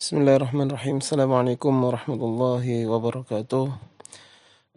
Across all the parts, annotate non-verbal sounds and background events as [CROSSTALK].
Bismillahirrahmanirrahim. Assalamualaikum warahmatullahi wabarakatuh.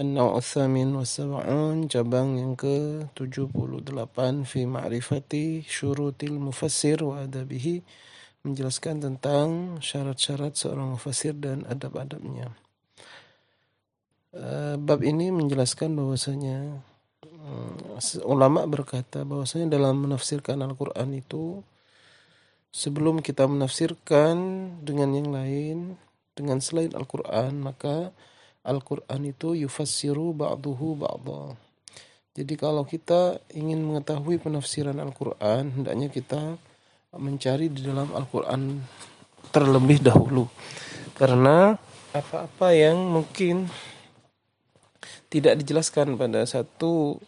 An-Naw' Al-Thamin wa Sab'un Cabang yang ke-78 Fi ma'rifati syurutil mufassir wa adabihi Menjelaskan tentang syarat-syarat seorang mufassir dan adab-adabnya uh, Bab ini menjelaskan bahwasanya uh, Ulama berkata bahwasanya dalam menafsirkan Al-Quran itu sebelum kita menafsirkan dengan yang lain dengan selain Al-Qur'an maka Al-Qur'an itu yufassiru ba'duhu ba'dha. Jadi kalau kita ingin mengetahui penafsiran Al-Qur'an hendaknya kita mencari di dalam Al-Qur'an terlebih dahulu. Karena apa-apa yang mungkin tidak dijelaskan pada satu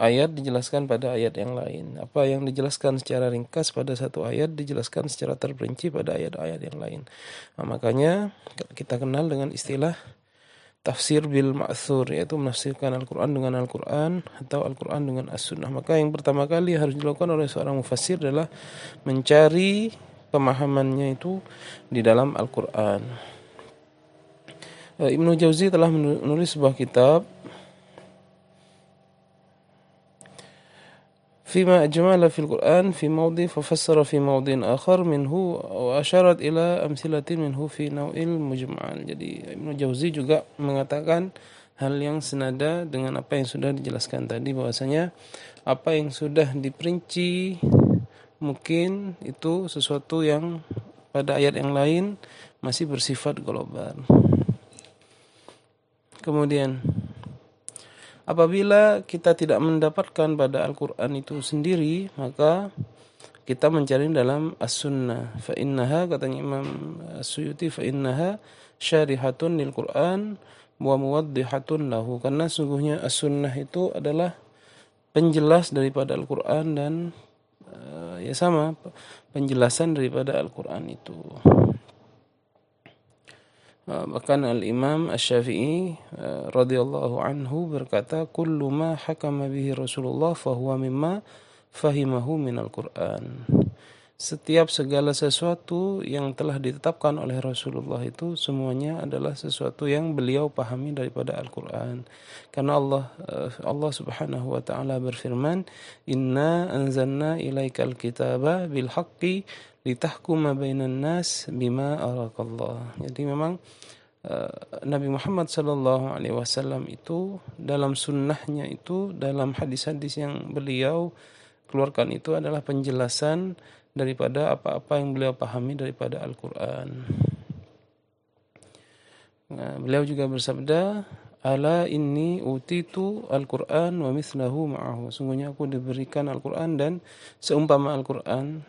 ayat dijelaskan pada ayat yang lain. Apa yang dijelaskan secara ringkas pada satu ayat dijelaskan secara terperinci pada ayat-ayat yang lain. Nah, makanya kita kenal dengan istilah tafsir bil ma'thur yaitu menafsirkan Al-Qur'an dengan Al-Qur'an atau Al-Qur'an dengan As-Sunnah. Maka yang pertama kali harus dilakukan oleh seorang mufassir adalah mencari pemahamannya itu di dalam Al-Qur'an. Eh, Ibnu Jauzi telah menulis sebuah kitab فيما أجمل في القرآن في موضع ففسر في موضع آخر منه وأشارت إلى أمثلة منه في نوع المجمعان jadi Ibnu Jauzi juga mengatakan hal yang senada dengan apa yang sudah dijelaskan tadi bahwasanya apa yang sudah diperinci mungkin itu sesuatu yang pada ayat yang lain masih bersifat global kemudian Apabila kita tidak mendapatkan pada Al-Quran itu sendiri, maka kita mencari dalam As-Sunnah. Fa innaha katanya Imam As-Suyuti fa innaha syarihatun lil Quran wa muwaddihatun lahu. Karena sungguhnya As-Sunnah itu adalah penjelas daripada Al-Quran dan uh, ya sama penjelasan daripada Al-Quran itu. Ah, bahkan Al-Imam Asy-Syafi'i uh, radhiyallahu anhu berkata kullu ma hakama bihi Rasulullah fahuwa mimma fahimahu minal Qur'an. Setiap segala sesuatu yang telah ditetapkan oleh Rasulullah itu semuanya adalah sesuatu yang beliau pahami daripada Al-Qur'an. Karena Allah uh, Allah Subhanahu wa taala berfirman, "Inna anzalna ilaikal kitaba bil haqqi litahkuma bainan nas bima arakallah. Jadi memang uh, Nabi Muhammad sallallahu alaihi wasallam itu dalam sunnahnya itu dalam hadis-hadis yang beliau keluarkan itu adalah penjelasan daripada apa-apa yang beliau pahami daripada Al-Qur'an. Nah, beliau juga bersabda, "Ala inni utitu Al-Qur'an wa mithlahu ma'ahu." Sungguhnya aku diberikan Al-Qur'an dan seumpama Al-Qur'an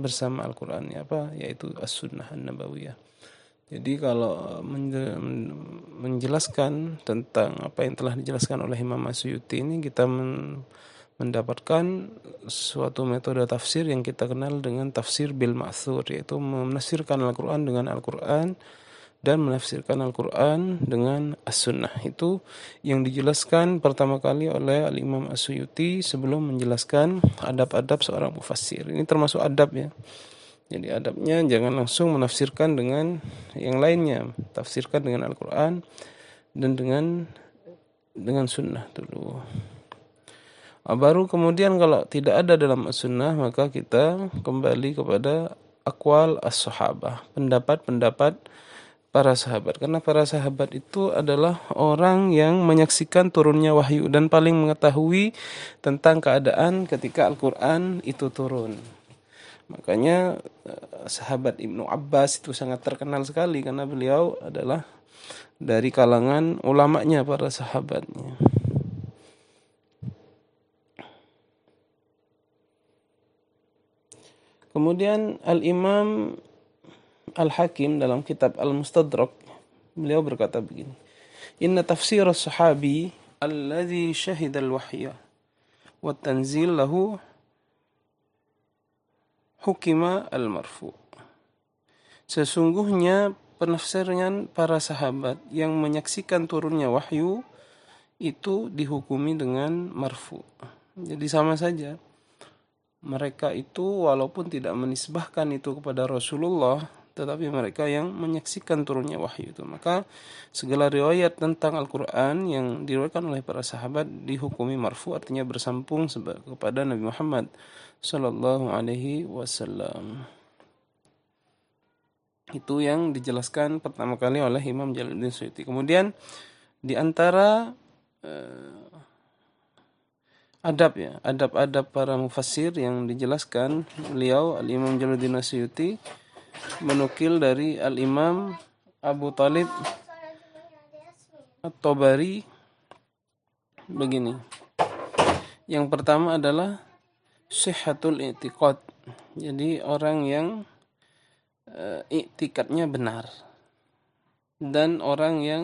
bersama Al-Quran apa yaitu As-Sunnah An-Nabawiyah. Jadi kalau menjelaskan tentang apa yang telah dijelaskan oleh Imam Asyuti ini kita mendapatkan suatu metode tafsir yang kita kenal dengan tafsir bil ma'thur yaitu menafsirkan Al-Qur'an dengan Al-Qur'an dan menafsirkan Al-Quran dengan As-Sunnah. Itu yang dijelaskan pertama kali oleh Al-Imam As-Suyuti sebelum menjelaskan adab-adab seorang mufassir. Ini termasuk adab ya. Jadi adabnya jangan langsung menafsirkan dengan yang lainnya. Tafsirkan dengan Al-Quran dan dengan dengan sunnah dulu. Ah, baru kemudian kalau tidak ada dalam as-sunnah maka kita kembali kepada akwal as-sahabah, pendapat-pendapat para sahabat karena para sahabat itu adalah orang yang menyaksikan turunnya wahyu dan paling mengetahui tentang keadaan ketika Al-Qur'an itu turun. Makanya eh, sahabat Ibnu Abbas itu sangat terkenal sekali karena beliau adalah dari kalangan ulamanya para sahabatnya. Kemudian Al-Imam Al-Hakim dalam kitab Al-Mustadrak beliau berkata begini Inna tafsir as-sahabi alladhi syahida al-wahya wa tanzil lahu hukima al-marfu Sesungguhnya penafsiran para sahabat yang menyaksikan turunnya wahyu itu dihukumi dengan marfu. Jadi sama saja. Mereka itu walaupun tidak menisbahkan itu kepada Rasulullah tetapi mereka yang menyaksikan turunnya wahyu itu. Maka segala riwayat tentang Al-Qur'an yang diriwayatkan oleh para sahabat dihukumi marfu artinya bersambung kepada Nabi Muhammad sallallahu alaihi wasallam. Itu yang dijelaskan pertama kali oleh Imam Jalaluddin Suyuti. Kemudian di antara uh, adab ya, adab-adab para mufassir yang dijelaskan beliau Al-Imam Jalaluddin Asyuti menukil dari Al-Imam Abu Talib At-Tabari begini. Yang pertama adalah sihhatul i'tiqad. Jadi orang yang uh, i'tikadnya benar dan orang yang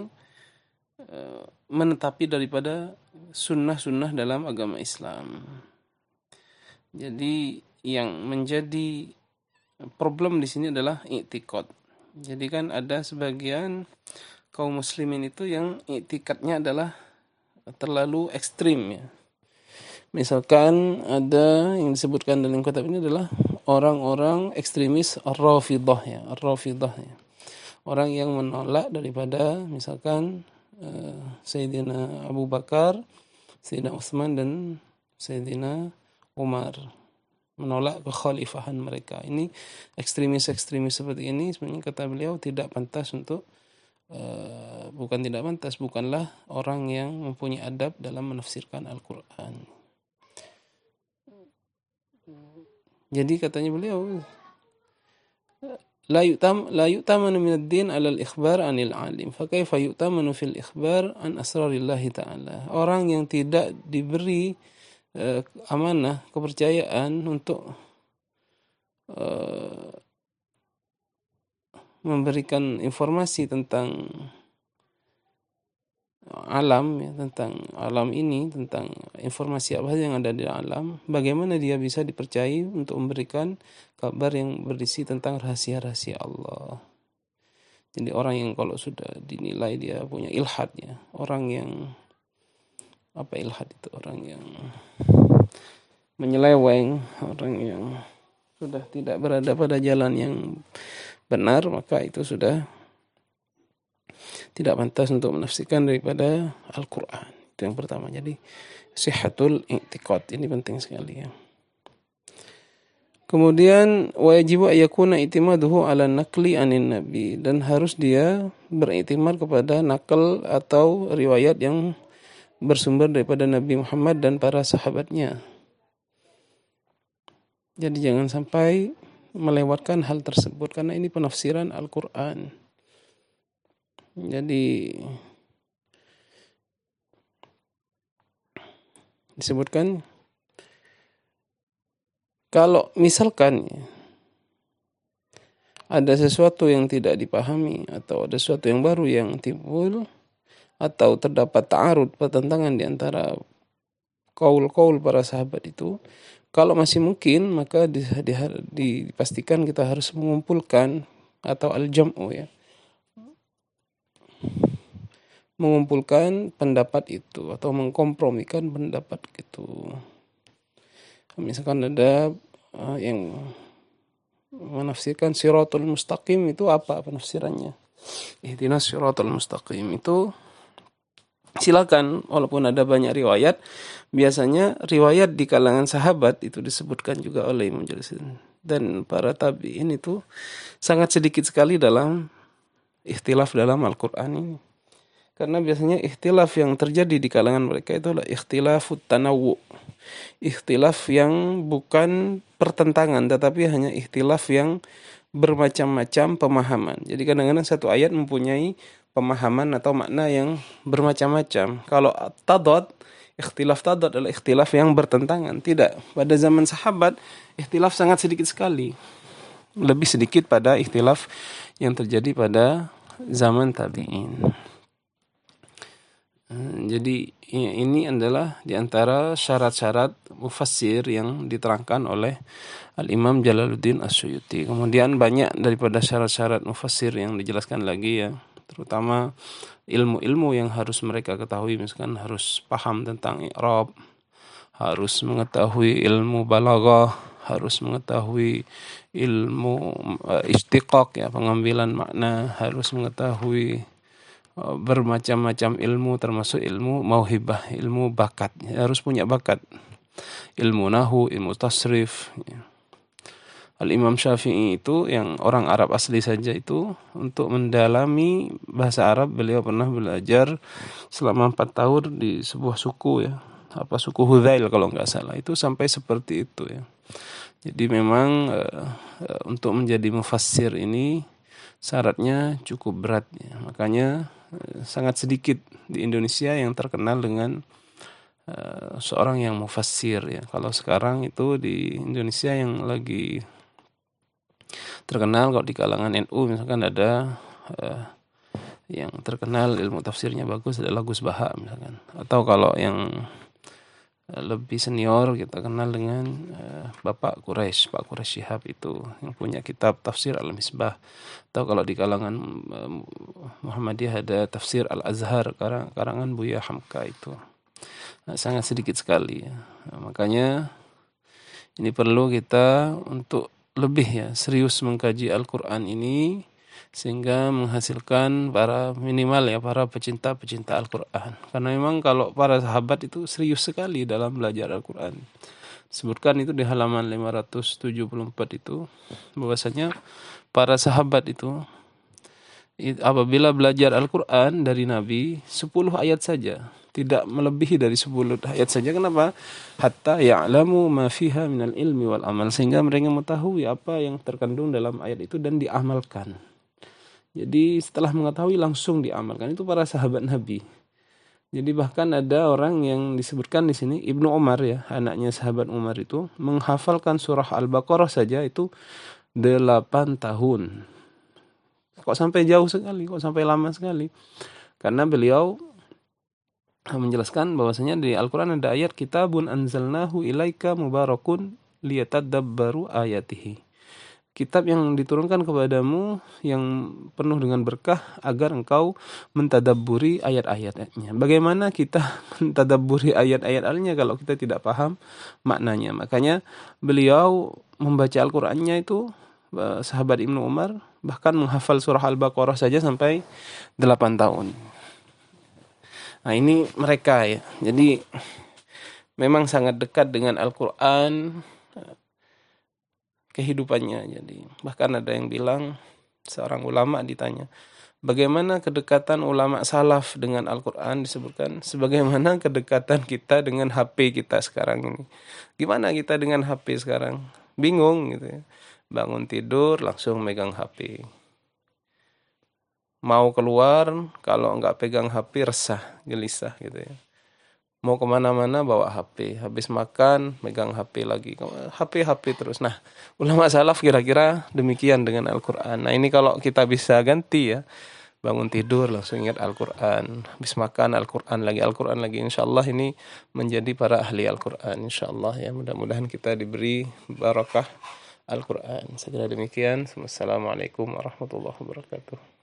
uh, menetapi daripada sunnah-sunnah dalam agama Islam. Jadi yang menjadi problem di sini adalah i'tikad. Jadi kan ada sebagian kaum muslimin itu yang i'tikadnya adalah terlalu ekstrim ya. Misalkan ada yang disebutkan dalam kitab ini adalah orang-orang ekstremis Ar-Rafidah ya, Ar-Rafidah ya. Orang yang menolak daripada misalkan uh, Sayyidina Abu Bakar, Sayyidina Utsman dan Sayyidina Umar menolak kekhalifahan mereka. Ini ekstremis-ekstremis seperti ini sebenarnya kata beliau tidak pantas untuk uh, bukan tidak pantas, bukanlah orang yang mempunyai adab dalam menafsirkan Al-Qur'an. Jadi katanya beliau لا يؤتم لا يؤتمن من الدين على الإخبار عن العالم فكيف يؤتمن في الإخبار عن أسرار الله تعالى orang yang tidak diberi uh, amanah kepercayaan untuk uh, memberikan informasi tentang alam ya, tentang alam ini tentang informasi apa yang ada di alam bagaimana dia bisa dipercayai untuk memberikan kabar yang berisi tentang rahasia-rahasia Allah. Jadi orang yang kalau sudah dinilai dia punya ilhad ya orang yang apa ilhad itu? Orang yang menyeleweng orang yang sudah tidak berada pada jalan yang benar maka itu sudah tidak pantas untuk menafsirkan daripada Al-Quran. Itu yang pertama. Jadi sihatul i'tiqad ini penting sekali ya. Kemudian wajib ayakuna itimaduhu ala nakli anin nabi dan harus dia beriktimad kepada nakal atau riwayat yang bersumber daripada Nabi Muhammad dan para sahabatnya. Jadi jangan sampai melewatkan hal tersebut karena ini penafsiran Al-Qur'an. Jadi disebutkan kalau misalkan ada sesuatu yang tidak dipahami atau ada sesuatu yang baru yang timbul atau terdapat ta'arud pertentangan di antara kaul-kaul para sahabat itu kalau masih mungkin maka dipastikan kita harus mengumpulkan atau al-jam'u ya mengumpulkan pendapat itu atau mengkompromikan pendapat itu. Misalkan ada uh, yang menafsirkan siratul mustaqim itu apa penafsirannya? Ihdinas siratul mustaqim itu silakan walaupun ada banyak riwayat biasanya riwayat di kalangan sahabat itu disebutkan juga oleh Imam Jalisin dan para tabi'in itu sangat sedikit sekali dalam ikhtilaf dalam Al-Qur'an ini karena biasanya ikhtilaf yang terjadi di kalangan mereka itu adalah ikhtilaf tanawu. Ikhtilaf yang bukan pertentangan tetapi hanya ikhtilaf yang bermacam-macam pemahaman. Jadi kadang-kadang satu ayat mempunyai pemahaman atau makna yang bermacam-macam. Kalau tadad, ikhtilaf tadad adalah ikhtilaf yang bertentangan. Tidak. Pada zaman sahabat, ikhtilaf sangat sedikit sekali. Lebih sedikit pada ikhtilaf yang terjadi pada zaman tabi'in. Hmm, jadi ini adalah di antara syarat-syarat mufassir yang diterangkan oleh Al-Imam Jalaluddin Asyuyuti. Kemudian banyak daripada syarat-syarat mufassir yang dijelaskan lagi ya. Terutama ilmu-ilmu yang harus mereka ketahui. Misalkan harus paham tentang i'rab, harus mengetahui ilmu balaghah, harus mengetahui ilmu uh, istiqaq ya pengambilan makna, harus mengetahui bermacam-macam ilmu termasuk ilmu mauhibah, ilmu bakat. Harus punya bakat. Ilmu nahu, ilmu tasrif. Al-Imam Syafi'i itu yang orang Arab asli saja itu untuk mendalami bahasa Arab beliau pernah belajar selama empat tahun di sebuah suku ya apa suku Hudzail kalau nggak salah itu sampai seperti itu ya. Jadi memang uh, uh, untuk menjadi mufassir ini syaratnya cukup berat ya. Makanya sangat sedikit di Indonesia yang terkenal dengan uh, seorang yang mufassir ya. Kalau sekarang itu di Indonesia yang lagi terkenal kalau di kalangan NU misalkan ada uh, yang terkenal ilmu tafsirnya bagus adalah Gus Baha misalkan atau kalau yang lebih senior kita kenal dengan uh, Bapak Quraisy, Pak Quraisy Shihab itu yang punya kitab tafsir Al-Misbah. Atau kalau di kalangan uh, Muhammadiyah ada tafsir Al-Azhar karang, karangan Buya Hamka itu. Nah, sangat sedikit sekali ya. Nah, makanya ini perlu kita untuk lebih ya serius mengkaji Al-Qur'an ini sehingga menghasilkan para minimal ya para pecinta-pecinta Al-Qur'an. Karena memang kalau para sahabat itu serius sekali dalam belajar Al-Qur'an. Sebutkan itu di halaman 574 itu bahwasanya para sahabat itu apabila belajar Al-Qur'an dari Nabi 10 ayat saja. Tidak melebihi dari 10 ayat saja. Kenapa? Hatta ya'lamu ma fiha minal ilmi wal amal. Sehingga mereka mengetahui apa yang terkandung dalam ayat itu dan diamalkan jadi setelah mengetahui langsung diamalkan. Itu para sahabat Nabi. Jadi bahkan ada orang yang disebutkan di sini Ibnu Umar ya anaknya sahabat Umar itu menghafalkan surah Al-Baqarah saja itu 8 tahun. Kok sampai jauh sekali kok sampai lama sekali? Karena beliau menjelaskan bahwasanya di Al-Qur'an ada ayat kitabun anzalnahu ilaika mubarakun liyatadabbaru ayatihi. Kitab yang diturunkan kepadamu yang penuh dengan berkah agar engkau mentadabburi ayat-ayatnya. Bagaimana kita [LAUGHS] mentadabburi ayat-ayat alnya kalau kita tidak paham maknanya. Makanya beliau membaca Al-Qur'annya itu eh, sahabat Ibnu Umar bahkan menghafal surah Al-Baqarah saja sampai 8 tahun. Nah ini mereka ya. Jadi memang sangat dekat dengan Al-Quran kehidupannya. Jadi bahkan ada yang bilang seorang ulama ditanya bagaimana kedekatan ulama salaf dengan Al-Quran disebutkan sebagaimana kedekatan kita dengan HP kita sekarang ini. Gimana kita dengan HP sekarang? Bingung gitu ya. Bangun tidur langsung megang HP mau keluar kalau nggak pegang HP resah gelisah gitu ya mau ke mana-mana bawa HP habis makan megang HP lagi. HP HP terus. Nah ulama salaf kira-kira demikian dengan Al-Quran. Nah ini kalau kita bisa ganti ya. Bangun tidur langsung ingat Al-Quran. Habis makan Al-Quran lagi. Al-Quran lagi. Insya Allah ini menjadi para ahli Al-Quran Insya Allah ya. Mudah-mudahan kita diberi barakah Al-Quran. Segera demikian. Assalamualaikum warahmatullahi wabarakatuh